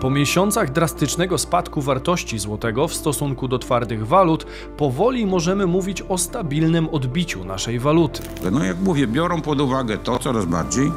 Po miesiącach drastycznego spadku wartości złotego w stosunku do twardych walut, powoli możemy mówić o stabilnym odbiciu naszej waluty. No jak mówię, biorą pod uwagę to coraz bardziej,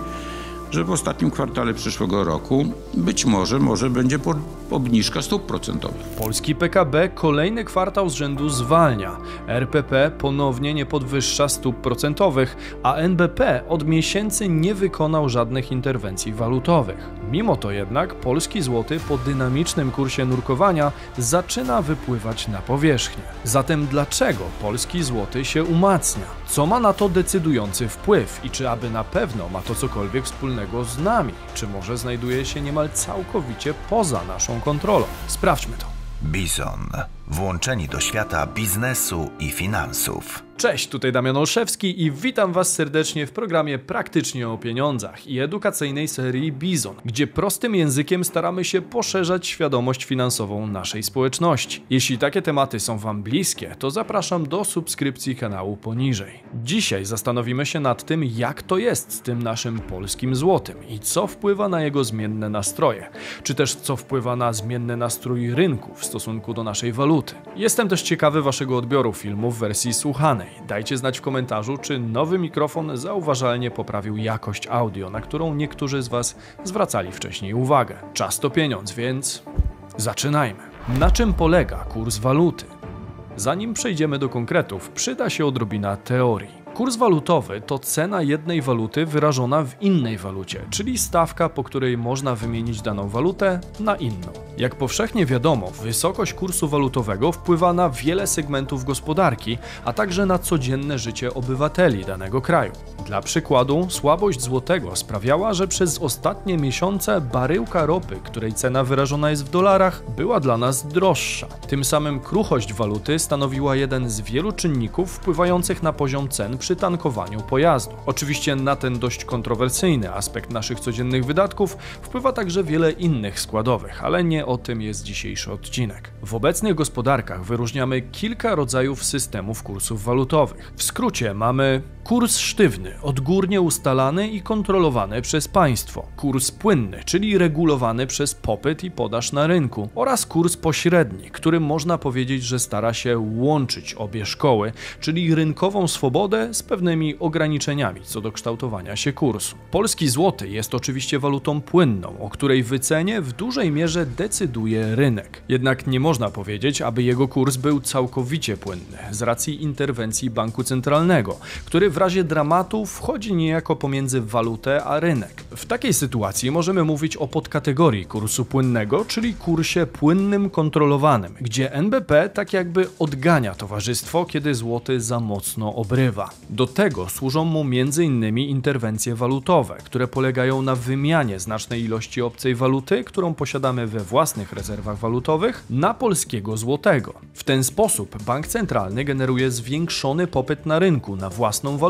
że w ostatnim kwartale przyszłego roku być może, może będzie po- obniżka stóp procentowych. Polski PKB kolejny kwartał z rzędu zwalnia. RPP ponownie nie podwyższa stóp procentowych, a NBP od miesięcy nie wykonał żadnych interwencji walutowych. Mimo to jednak polski złoty po dynamicznym kursie nurkowania zaczyna wypływać na powierzchnię. Zatem dlaczego polski złoty się umacnia? Co ma na to decydujący wpływ i czy aby na pewno ma to cokolwiek wspólnego z nami? Czy może znajduje się niemal całkowicie poza naszą kontrolą? Sprawdźmy to. Bizon. Włączeni do świata biznesu i finansów. Cześć, tutaj Damian Olszewski i witam Was serdecznie w programie Praktycznie o pieniądzach i edukacyjnej serii Bizon, gdzie prostym językiem staramy się poszerzać świadomość finansową naszej społeczności. Jeśli takie tematy są Wam bliskie, to zapraszam do subskrypcji kanału poniżej. Dzisiaj zastanowimy się nad tym, jak to jest z tym naszym polskim złotym i co wpływa na jego zmienne nastroje, czy też co wpływa na zmienny nastrój rynku w stosunku do naszej waluty. Jestem też ciekawy Waszego odbioru filmu w wersji słuchanej. Dajcie znać w komentarzu, czy nowy mikrofon zauważalnie poprawił jakość audio, na którą niektórzy z Was zwracali wcześniej uwagę. Czas to pieniądz, więc zaczynajmy. Na czym polega kurs waluty? Zanim przejdziemy do konkretów, przyda się odrobina teorii. Kurs walutowy to cena jednej waluty wyrażona w innej walucie, czyli stawka, po której można wymienić daną walutę na inną. Jak powszechnie wiadomo, wysokość kursu walutowego wpływa na wiele segmentów gospodarki, a także na codzienne życie obywateli danego kraju. Dla przykładu, słabość złotego sprawiała, że przez ostatnie miesiące baryłka ropy, której cena wyrażona jest w dolarach, była dla nas droższa. Tym samym kruchość waluty stanowiła jeden z wielu czynników wpływających na poziom cen przy tankowaniu pojazdu. Oczywiście na ten dość kontrowersyjny aspekt naszych codziennych wydatków wpływa także wiele innych składowych, ale nie o tym jest dzisiejszy odcinek. W obecnych gospodarkach wyróżniamy kilka rodzajów systemów kursów walutowych. W skrócie mamy kurs sztywny, odgórnie ustalany i kontrolowany przez państwo, kurs płynny, czyli regulowany przez popyt i podaż na rynku, oraz kurs pośredni, którym można powiedzieć, że stara się łączyć obie szkoły, czyli rynkową swobodę z pewnymi ograniczeniami co do kształtowania się kursu. Polski złoty jest oczywiście walutą płynną, o której wycenie w dużej mierze decyduje rynek. Jednak nie można powiedzieć, aby jego kurs był całkowicie płynny z racji interwencji banku centralnego, który w razie dramatu wchodzi niejako pomiędzy walutę a rynek. W takiej sytuacji możemy mówić o podkategorii kursu płynnego, czyli kursie płynnym kontrolowanym, gdzie NBP tak jakby odgania towarzystwo, kiedy złoty za mocno obrywa. Do tego służą mu m.in. interwencje walutowe, które polegają na wymianie znacznej ilości obcej waluty, którą posiadamy we własnych rezerwach walutowych, na polskiego złotego. W ten sposób bank centralny generuje zwiększony popyt na rynku na własną walutę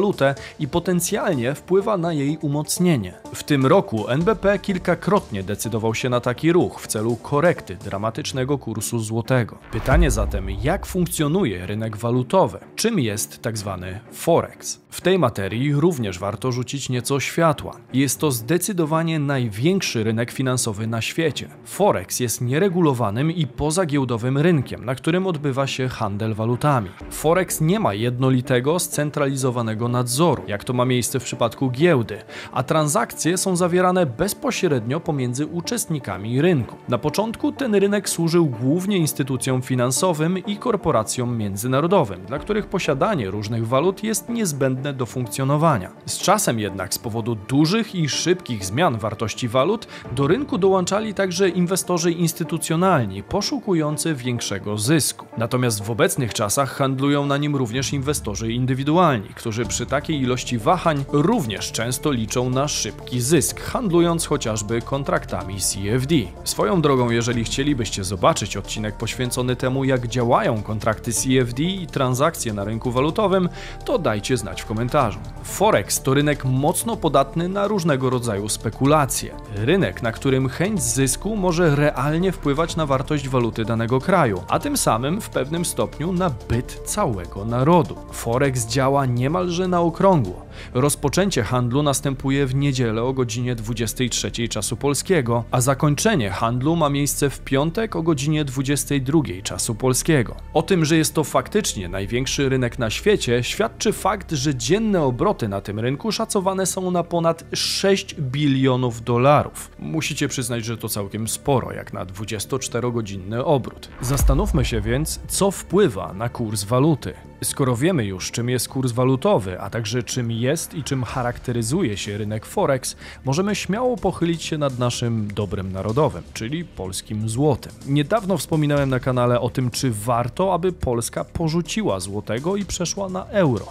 i potencjalnie wpływa na jej umocnienie. W tym roku NBP kilkakrotnie decydował się na taki ruch w celu korekty dramatycznego kursu złotego. Pytanie zatem, jak funkcjonuje rynek walutowy? Czym jest tak zwany forex? W tej materii również warto rzucić nieco światła. Jest to zdecydowanie największy rynek finansowy na świecie. Forex jest nieregulowanym i pozagiełdowym rynkiem, na którym odbywa się handel walutami. Forex nie ma jednolitego, scentralizowanego nadzoru, jak to ma miejsce w przypadku giełdy, a transakcje są zawierane bezpośrednio pomiędzy uczestnikami rynku. Na początku ten rynek służył głównie instytucjom finansowym i korporacjom międzynarodowym, dla których posiadanie różnych walut jest niezbędne do funkcjonowania. Z czasem jednak z powodu dużych i szybkich zmian wartości walut do rynku dołączali także inwestorzy instytucjonalni poszukujący większego zysku. Natomiast w obecnych czasach handlują na nim również inwestorzy indywidualni, którzy przy takiej ilości wahań również często liczą na szybki zysk, handlując chociażby kontraktami CFD. Swoją drogą, jeżeli chcielibyście zobaczyć odcinek poświęcony temu, jak działają kontrakty CFD i transakcje na rynku walutowym, to dajcie znać w komentarzu. Forex to rynek mocno podatny na różnego rodzaju spekulacje. Rynek, na którym chęć zysku może realnie wpływać na wartość waluty danego kraju, a tym samym w pewnym stopniu na byt całego narodu. Forex działa niemalże na okrągło. Rozpoczęcie handlu następuje w niedzielę o godzinie 23 czasu polskiego, a zakończenie handlu ma miejsce w piątek o godzinie 22 czasu polskiego. O tym, że jest to faktycznie największy rynek na świecie, świadczy fakt, że dzienne obroty na tym rynku szacowane są na ponad 6 bilionów dolarów. Musicie przyznać, że to całkiem sporo, jak na 24-godzinny obrót. Zastanówmy się więc, co wpływa na kurs waluty. Skoro wiemy już, czym jest kurs walutowy, a także czym jest i czym charakteryzuje się rynek Forex, możemy śmiało pochylić się nad naszym dobrem narodowym, czyli polskim złotem. Niedawno wspominałem na kanale o tym, czy warto, aby Polska porzuciła złotego i przeszła na euro.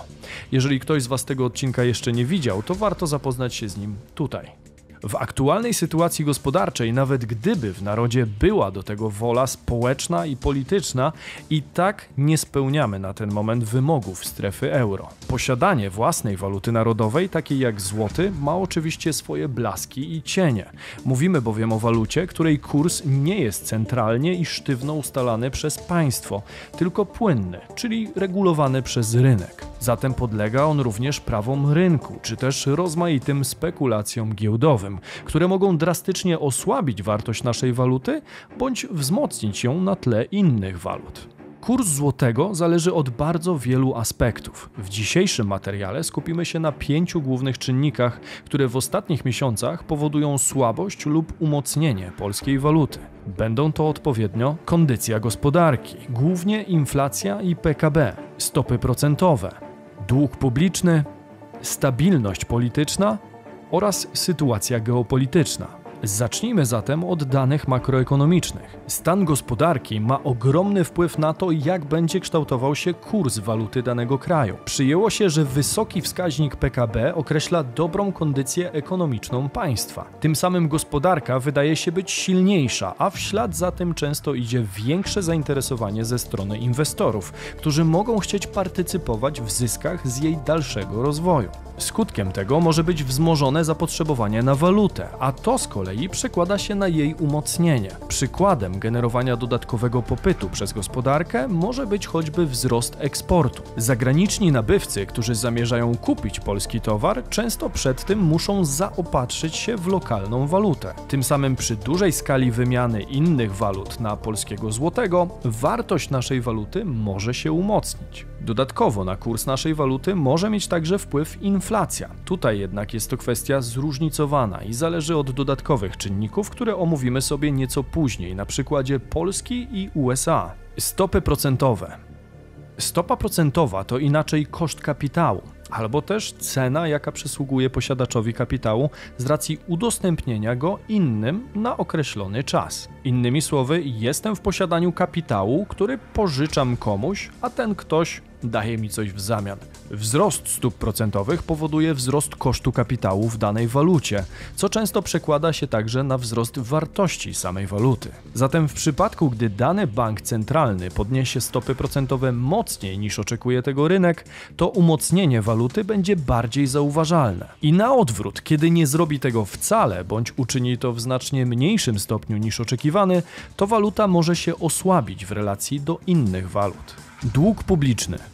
Jeżeli ktoś z Was tego odcinka jeszcze nie widział, to warto zapoznać się z nim tutaj. W aktualnej sytuacji gospodarczej, nawet gdyby w narodzie była do tego wola społeczna i polityczna, i tak nie spełniamy na ten moment wymogów strefy euro. Posiadanie własnej waluty narodowej, takiej jak złoty, ma oczywiście swoje blaski i cienie. Mówimy bowiem o walucie, której kurs nie jest centralnie i sztywno ustalany przez państwo, tylko płynny, czyli regulowany przez rynek. Zatem podlega on również prawom rynku, czy też rozmaitym spekulacjom giełdowym, które mogą drastycznie osłabić wartość naszej waluty bądź wzmocnić ją na tle innych walut. Kurs złotego zależy od bardzo wielu aspektów. W dzisiejszym materiale skupimy się na pięciu głównych czynnikach, które w ostatnich miesiącach powodują słabość lub umocnienie polskiej waluty. Będą to odpowiednio kondycja gospodarki, głównie inflacja i PKB, stopy procentowe, dług publiczny, stabilność polityczna oraz sytuacja geopolityczna. Zacznijmy zatem od danych makroekonomicznych. Stan gospodarki ma ogromny wpływ na to, jak będzie kształtował się kurs waluty danego kraju. Przyjęło się, że wysoki wskaźnik PKB określa dobrą kondycję ekonomiczną państwa. Tym samym gospodarka wydaje się być silniejsza, a w ślad za tym często idzie większe zainteresowanie ze strony inwestorów, którzy mogą chcieć partycypować w zyskach z jej dalszego rozwoju. Skutkiem tego może być wzmożone zapotrzebowanie na walutę, a to z kolei przekłada się na jej umocnienie. Przykładem generowania dodatkowego popytu przez gospodarkę może być choćby wzrost eksportu. Zagraniczni nabywcy, którzy zamierzają kupić polski towar, często przed tym muszą zaopatrzyć się w lokalną walutę. Tym samym przy dużej skali wymiany innych walut na polskiego złotego, wartość naszej waluty może się umocnić. Dodatkowo na kurs naszej waluty może mieć także wpływ inflacja. Tutaj jednak jest to kwestia zróżnicowana i zależy od dodatkowych czynników, które omówimy sobie nieco później na przykładzie Polski i USA. Stopy procentowe. Stopa procentowa to inaczej koszt kapitału albo też cena, jaka przysługuje posiadaczowi kapitału z racji udostępnienia go innym na określony czas. Innymi słowy, jestem w posiadaniu kapitału, który pożyczam komuś, a ten ktoś daje mi coś w zamian. Wzrost stóp procentowych powoduje wzrost kosztu kapitału w danej walucie, co często przekłada się także na wzrost wartości samej waluty. Zatem w przypadku, gdy dany bank centralny podniesie stopy procentowe mocniej niż oczekuje tego rynek, to umocnienie waluty będzie bardziej zauważalne. I na odwrót, kiedy nie zrobi tego wcale, bądź uczyni to w znacznie mniejszym stopniu niż oczekiwany, to waluta może się osłabić w relacji do innych walut. Dług publiczny.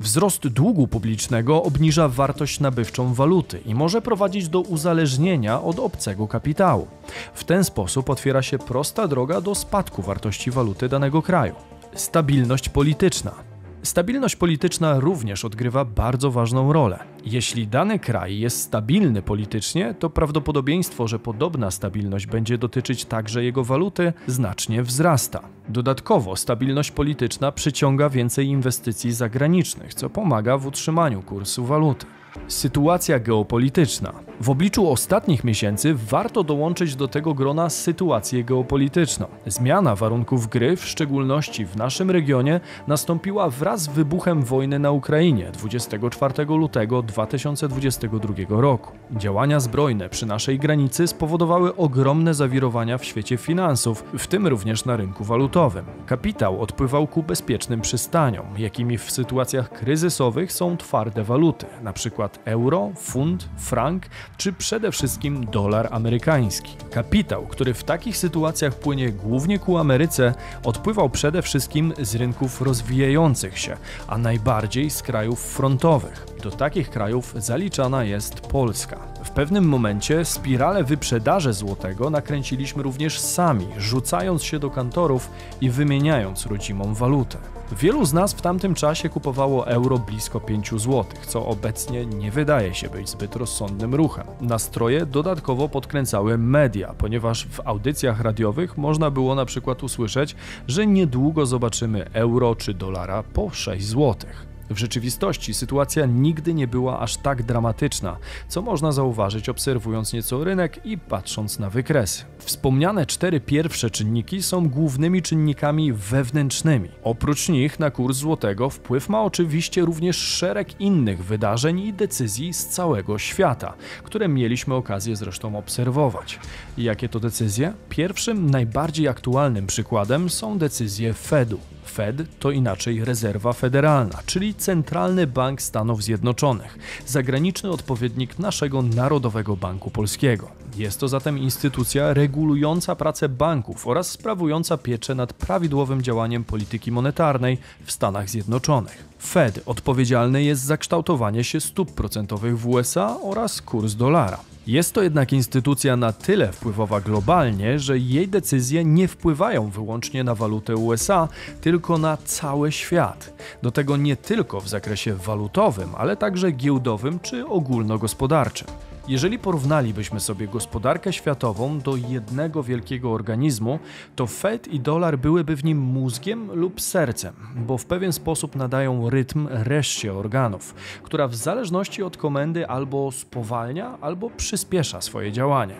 Wzrost długu publicznego obniża wartość nabywczą waluty i może prowadzić do uzależnienia od obcego kapitału. W ten sposób otwiera się prosta droga do spadku wartości waluty danego kraju. Stabilność polityczna. Stabilność polityczna również odgrywa bardzo ważną rolę. Jeśli dany kraj jest stabilny politycznie, to prawdopodobieństwo, że podobna stabilność będzie dotyczyć także jego waluty, znacznie wzrasta. Dodatkowo stabilność polityczna przyciąga więcej inwestycji zagranicznych, co pomaga w utrzymaniu kursu waluty. Sytuacja geopolityczna. W obliczu ostatnich miesięcy warto dołączyć do tego grona sytuację geopolityczną. Zmiana warunków gry, w szczególności w naszym regionie, nastąpiła wraz z wybuchem wojny na Ukrainie 24 lutego 2022 roku. Działania zbrojne przy naszej granicy spowodowały ogromne zawirowania w świecie finansów, w tym również na rynku walutowym. Kapitał odpływał ku bezpiecznym przystaniom, jakimi w sytuacjach kryzysowych są twarde waluty, np euro, funt, frank czy przede wszystkim dolar amerykański. Kapitał, który w takich sytuacjach płynie głównie ku Ameryce, odpływał przede wszystkim z rynków rozwijających się, a najbardziej z krajów frontowych. Do takich krajów zaliczana jest Polska. W pewnym momencie spirale wyprzedaży złotego nakręciliśmy również sami, rzucając się do kantorów i wymieniając rodzimą walutę. Wielu z nas w tamtym czasie kupowało euro blisko 5 zł, co obecnie nie wydaje się być zbyt rozsądnym ruchem. Nastroje dodatkowo podkręcały media, ponieważ w audycjach radiowych można było na przykład usłyszeć, że niedługo zobaczymy euro czy dolara po 6 złotych. W rzeczywistości sytuacja nigdy nie była aż tak dramatyczna, co można zauważyć obserwując nieco rynek i patrząc na wykresy. Wspomniane cztery pierwsze czynniki są głównymi czynnikami wewnętrznymi. Oprócz nich na kurs złotego wpływ ma oczywiście również szereg innych wydarzeń i decyzji z całego świata, które mieliśmy okazję zresztą obserwować. Jakie to decyzje? Pierwszym, najbardziej aktualnym przykładem są decyzje Fedu. Fed to inaczej rezerwa federalna, czyli Centralny Bank Stanów Zjednoczonych, zagraniczny odpowiednik naszego Narodowego Banku Polskiego. Jest to zatem instytucja regulująca pracę banków oraz sprawująca pieczę nad prawidłowym działaniem polityki monetarnej w Stanach Zjednoczonych. Fed odpowiedzialny jest za kształtowanie się stóp procentowych w USA oraz kurs dolara. Jest to jednak instytucja na tyle wpływowa globalnie, że jej decyzje nie wpływają wyłącznie na walutę USA, tylko na cały świat. Do tego nie tylko w zakresie walutowym, ale także giełdowym czy ogólnogospodarczym. Jeżeli porównalibyśmy sobie gospodarkę światową do jednego wielkiego organizmu, to Fed i dolar byłyby w nim mózgiem lub sercem, bo w pewien sposób nadają rytm reszcie organów, która w zależności od komendy albo spowalnia, albo przyspiesza swoje działanie.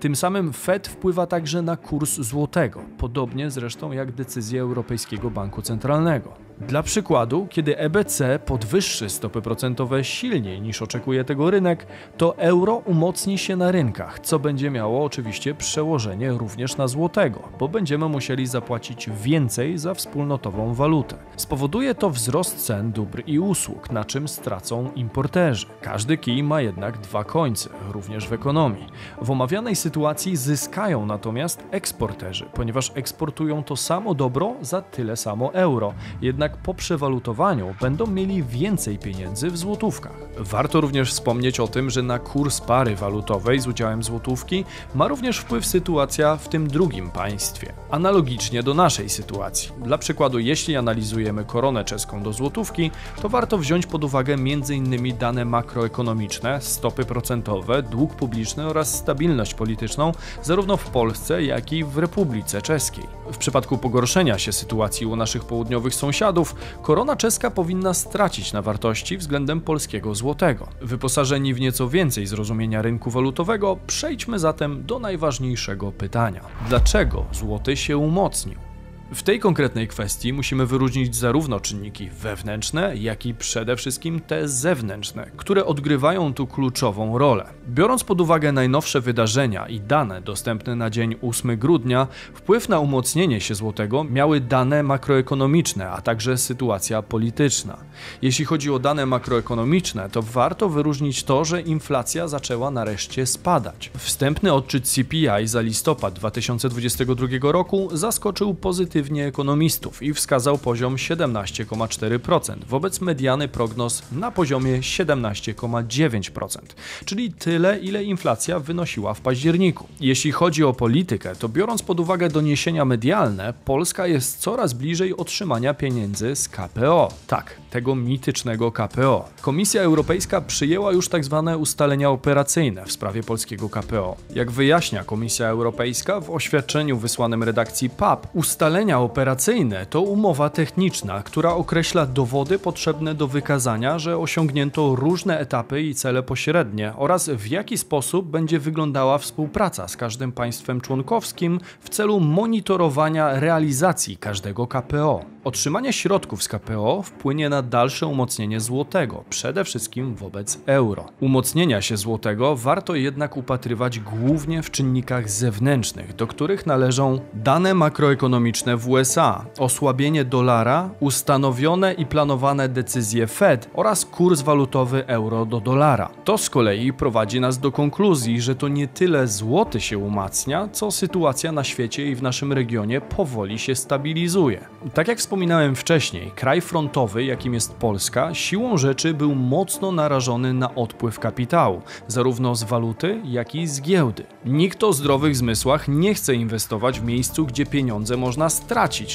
Tym samym Fed wpływa także na kurs złotego, podobnie zresztą jak decyzje Europejskiego Banku Centralnego. Dla przykładu, kiedy EBC podwyższy stopy procentowe silniej niż oczekuje tego rynek, to euro umocni się na rynkach, co będzie miało oczywiście przełożenie również na złotego, bo będziemy musieli zapłacić więcej za wspólnotową walutę. Spowoduje to wzrost cen dóbr i usług, na czym stracą importerzy. Każdy kij ma jednak dwa końce, również w ekonomii. W omawianej sytuacji zyskają natomiast eksporterzy, ponieważ eksportują to samo dobro za tyle samo euro, jednak jednak po przewalutowaniu będą mieli więcej pieniędzy w złotówkach. Warto również wspomnieć o tym, że na kurs pary walutowej z udziałem złotówki ma również wpływ sytuacja w tym drugim państwie. Analogicznie do naszej sytuacji. Dla przykładu, jeśli analizujemy koronę czeską do złotówki, to warto wziąć pod uwagę m.in. dane makroekonomiczne, stopy procentowe, dług publiczny oraz stabilność polityczną zarówno w Polsce, jak i w Republice Czeskiej. W przypadku pogorszenia się sytuacji u naszych południowych sąsiadów, korona czeska powinna stracić na wartości względem polskiego złotego. Wyposażeni w nieco więcej zrozumienia rynku walutowego, przejdźmy zatem do najważniejszego pytania. Dlaczego złoty się umocnił? W tej konkretnej kwestii musimy wyróżnić zarówno czynniki wewnętrzne, jak i przede wszystkim te zewnętrzne, które odgrywają tu kluczową rolę. Biorąc pod uwagę najnowsze wydarzenia i dane dostępne na dzień 8 grudnia, wpływ na umocnienie się złotego miały dane makroekonomiczne, a także sytuacja polityczna. Jeśli chodzi o dane makroekonomiczne, to warto wyróżnić to, że inflacja zaczęła nareszcie spadać. Wstępny odczyt CPI za listopad 2022 roku zaskoczył pozytywnie ekonomistów i wskazał poziom 17,4% wobec mediany prognoz na poziomie 17,9%, czyli tyle, ile inflacja wynosiła w październiku. Jeśli chodzi o politykę, to biorąc pod uwagę doniesienia medialne, Polska jest coraz bliżej otrzymania pieniędzy z KPO. Tak, tego mitycznego KPO. Komisja Europejska przyjęła już. Tak ustalenia operacyjne w sprawie polskiego KPO. Jak wyjaśnia Komisja Europejska w oświadczeniu wysłanym redakcji PAP, ustalenia Ustalenia operacyjne to umowa techniczna, która określa dowody potrzebne do wykazania, że osiągnięto różne etapy i cele pośrednie oraz w jaki sposób będzie wyglądała współpraca z każdym państwem członkowskim w celu monitorowania realizacji każdego KPO. Otrzymanie środków z KPO wpłynie na dalsze umocnienie złotego, przede wszystkim wobec euro. Umocnienia się złotego warto jednak upatrywać głównie w czynnikach zewnętrznych, do których należą dane makroekonomiczne w USA, osłabienie dolara, ustanowione i planowane decyzje Fed oraz kurs walutowy euro do dolara. To z kolei prowadzi nas do konkluzji, że to nie tyle złoty się umacnia, co sytuacja na świecie i w naszym regionie powoli się stabilizuje. Tak jak wspominałem wcześniej, kraj frontowy, jakim jest Polska, siłą rzeczy był mocno narażony na odpływ kapitału, zarówno z waluty, jak i z giełdy. Nikt o zdrowych zmysłach nie chce inwestować w miejscu, gdzie pieniądze można stracić,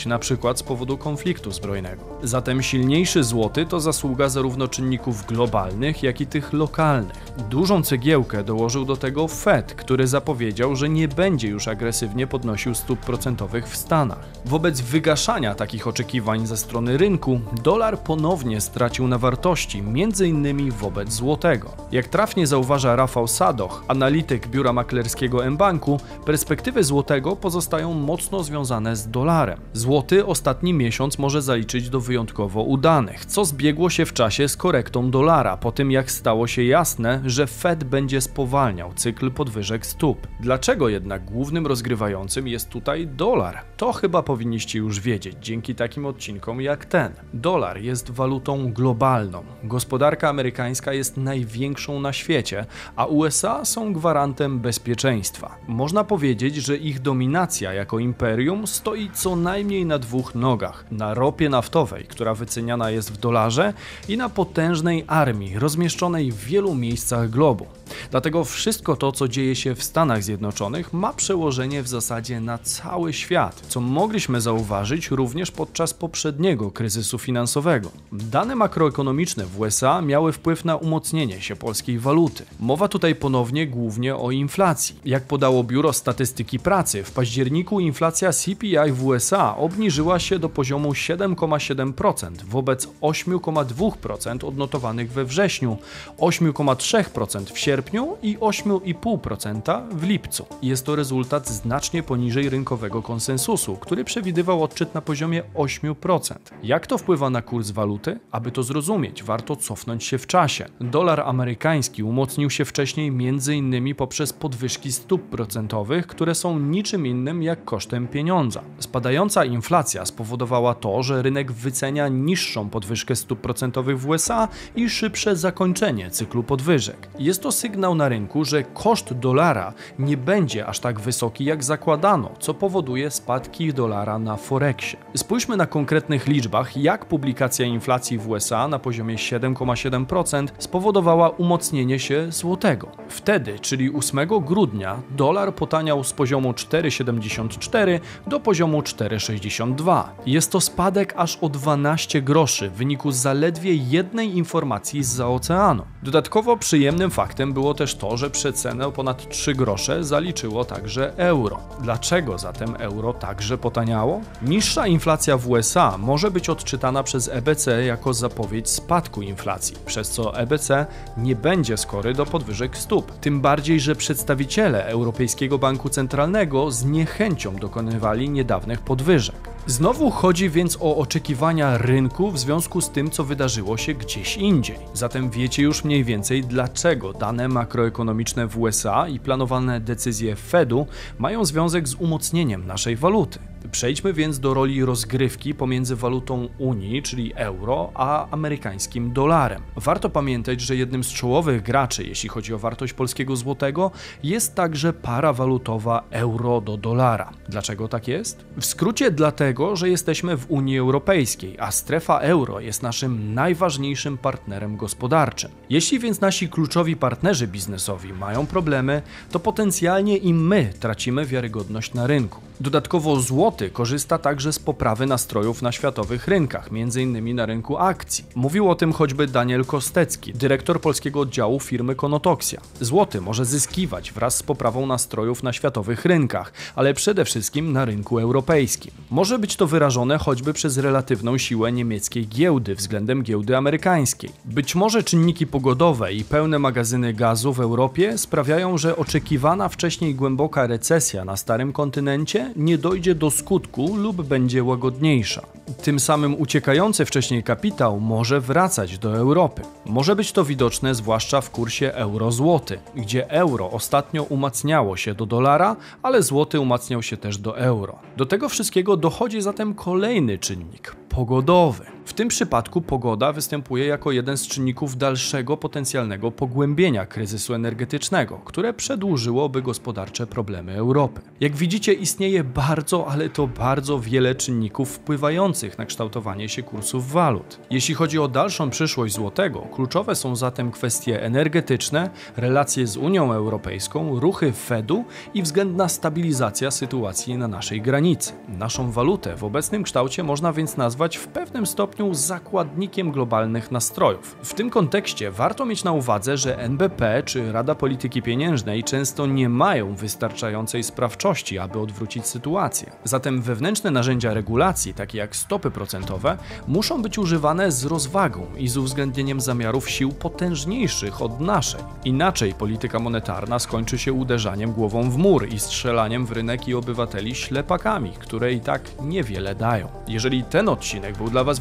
na przykład z powodu konfliktu zbrojnego. Zatem silniejszy złoty to zasługa zarówno czynników globalnych, jak i tych lokalnych. Dużą cegiełkę dołożył do tego Fed, który zapowiedział, że nie będzie już agresywnie podnosił stóp procentowych w Stanach. Wobec wygaszania takich oczekiwań ze strony rynku, dolar ponownie stracił na wartości, m.in. wobec złotego. Jak trafnie zauważa Rafał Sadoch, analityk biura maklerskiego M-Banku, perspektywy złotego pozostają mocno związane z dolarem. Złoty ostatni miesiąc może zaliczyć do wyjątkowo udanych, co zbiegło się w czasie z korektą dolara, po tym jak stało się jasne, że Fed będzie spowalniał cykl podwyżek stóp. Dlaczego jednak głównym rozgrywającym jest tutaj dolar? To chyba powinniście już wiedzieć dzięki takim odcinkom jak ten. Dolar jest walutą globalną. Gospodarka amerykańska jest największą na świecie, a USA są gwarantem bezpieczeństwa. Można powiedzieć, że ich dominacja jako imperium stoi co najmniej na dwóch nogach: na ropie naftowej, która wyceniana jest w dolarze, i na potężnej armii rozmieszczonej w wielu miejscach globu. Dlatego wszystko to, co dzieje się w Stanach Zjednoczonych, ma przełożenie w zasadzie na cały świat, co mogliśmy zauważyć również podczas poprzedniego kryzysu finansowego. Dane makroekonomiczne w USA miały wpływ na umocnienie się polskiej waluty. Mowa tutaj ponownie głównie o inflacji. Jak podało Biuro Statystyki Pracy, w październiku inflacja CPI w USA obniżyła się do poziomu 7,7% wobec 8,2% odnotowanych we wrześniu, 8,3% w sierpniu i 8,5% w lipcu. Jest to rezultat znacznie poniżej rynkowego konsensusu, który przewidywał odczyt na poziomie 8%. Jak to wpływa na kurs waluty? Aby to zrozumieć, warto cofnąć się w czasie. Dolar amerykański umocnił się wcześniej m.in. poprzez podwyżki stóp procentowych, które są niczym innym jak kosztem pieniądza. Spadająca inflacja spowodowała to, że rynek wycenia niższą podwyżkę stóp procentowych w USA i szybsze zakończenie cyklu podwyżek. Jest to sygnał na rynku, że koszt dolara nie będzie aż tak wysoki jak zakładano, co powoduje spadki dolara na Forexie. Spójrzmy na konkretnych liczbach, jak publikacja inflacji w USA na poziomie 7,7% spowodowała umocnienie się złotego. Wtedy, czyli 8 grudnia, dolar potaniał z poziomu 4,74 do poziomu 4,62. Jest to spadek aż o 12 groszy w wyniku zaledwie jednej informacji z oceanu. Dodatkowo przyjemnym faktem było też to, że przecenę o ponad 3 grosze zaliczyło także euro. Dlaczego zatem euro także potaniało? Niższa inflacja w USA może być odczytana przez EBC jako zapowiedź spadku inflacji, przez co EBC nie będzie skory do podwyżek stóp. Tym bardziej, że przedstawiciele Europejskiego Banku Centralnego z niechęcią dokonywali niedawnych podwyżek. Znowu chodzi więc o oczekiwania rynku w związku z tym, co wydarzyło się gdzieś indziej. Zatem wiecie już mniej więcej, dlaczego dane makroekonomiczne w USA i planowane decyzje Fedu mają związek z umocnieniem naszej waluty. Przejdźmy więc do roli rozgrywki pomiędzy walutą Unii, czyli euro, a amerykańskim dolarem. Warto pamiętać, że jednym z czołowych graczy, jeśli chodzi o wartość polskiego złotego, jest także para walutowa euro do dolara. Dlaczego tak jest? W skrócie dlatego, że jesteśmy w Unii Europejskiej, a strefa euro jest naszym najważniejszym partnerem gospodarczym. Jeśli więc nasi kluczowi partnerzy biznesowi mają problemy, to potencjalnie i my tracimy wiarygodność na rynku. Dodatkowo złoty korzysta także z poprawy nastrojów na światowych rynkach, m.in. na rynku akcji. Mówił o tym choćby Daniel Kostecki, dyrektor polskiego oddziału firmy Konotoxia. Złoty może zyskiwać wraz z poprawą nastrojów na światowych rynkach, ale przede wszystkim na rynku europejskim. Może być to wyrażone choćby przez relatywną siłę niemieckiej giełdy względem giełdy amerykańskiej. Być może czynniki pogodowe i pełne magazyny gazu w Europie sprawiają, że oczekiwana wcześniej głęboka recesja na starym kontynencie nie dojdzie do skutku lub będzie łagodniejsza. Tym samym uciekający wcześniej kapitał może wracać do Europy. Może być to widoczne zwłaszcza w kursie euro-złoty, gdzie euro ostatnio umacniało się do dolara, ale złoty umacniał się też do euro. Do tego wszystkiego dochodzi zatem kolejny czynnik pogodowy. W tym przypadku pogoda występuje jako jeden z czynników dalszego potencjalnego pogłębienia kryzysu energetycznego, które przedłużyłoby gospodarcze problemy Europy. Jak widzicie, istnieje bardzo, ale to bardzo wiele czynników wpływających na kształtowanie się kursów walut. Jeśli chodzi o dalszą przyszłość złotego, kluczowe są zatem kwestie energetyczne, relacje z Unią Europejską, ruchy Fedu i względna stabilizacja sytuacji na naszej granicy. Naszą walutę w obecnym kształcie można więc nazwać w pewnym stopniu zakładnikiem globalnych nastrojów. W tym kontekście warto mieć na uwadze, że NBP czy Rada Polityki Pieniężnej często nie mają wystarczającej sprawczości, aby odwrócić sytuację. Zatem wewnętrzne narzędzia regulacji, takie jak stopy procentowe, muszą być używane z rozwagą i z uwzględnieniem zamiarów sił potężniejszych od naszej. Inaczej polityka monetarna skończy się uderzaniem głową w mur i strzelaniem w rynek i obywateli ślepakami, które i tak niewiele dają. Jeżeli ten odcinek był dla Was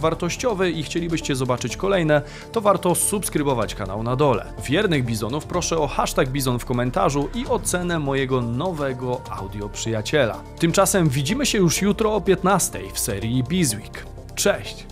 i chcielibyście zobaczyć kolejne, to warto subskrybować kanał na dole. Wiernych bizonów proszę o hashtag bizon w komentarzu i ocenę mojego nowego audio przyjaciela. Tymczasem widzimy się już jutro o 15 w serii Bizweek. Cześć!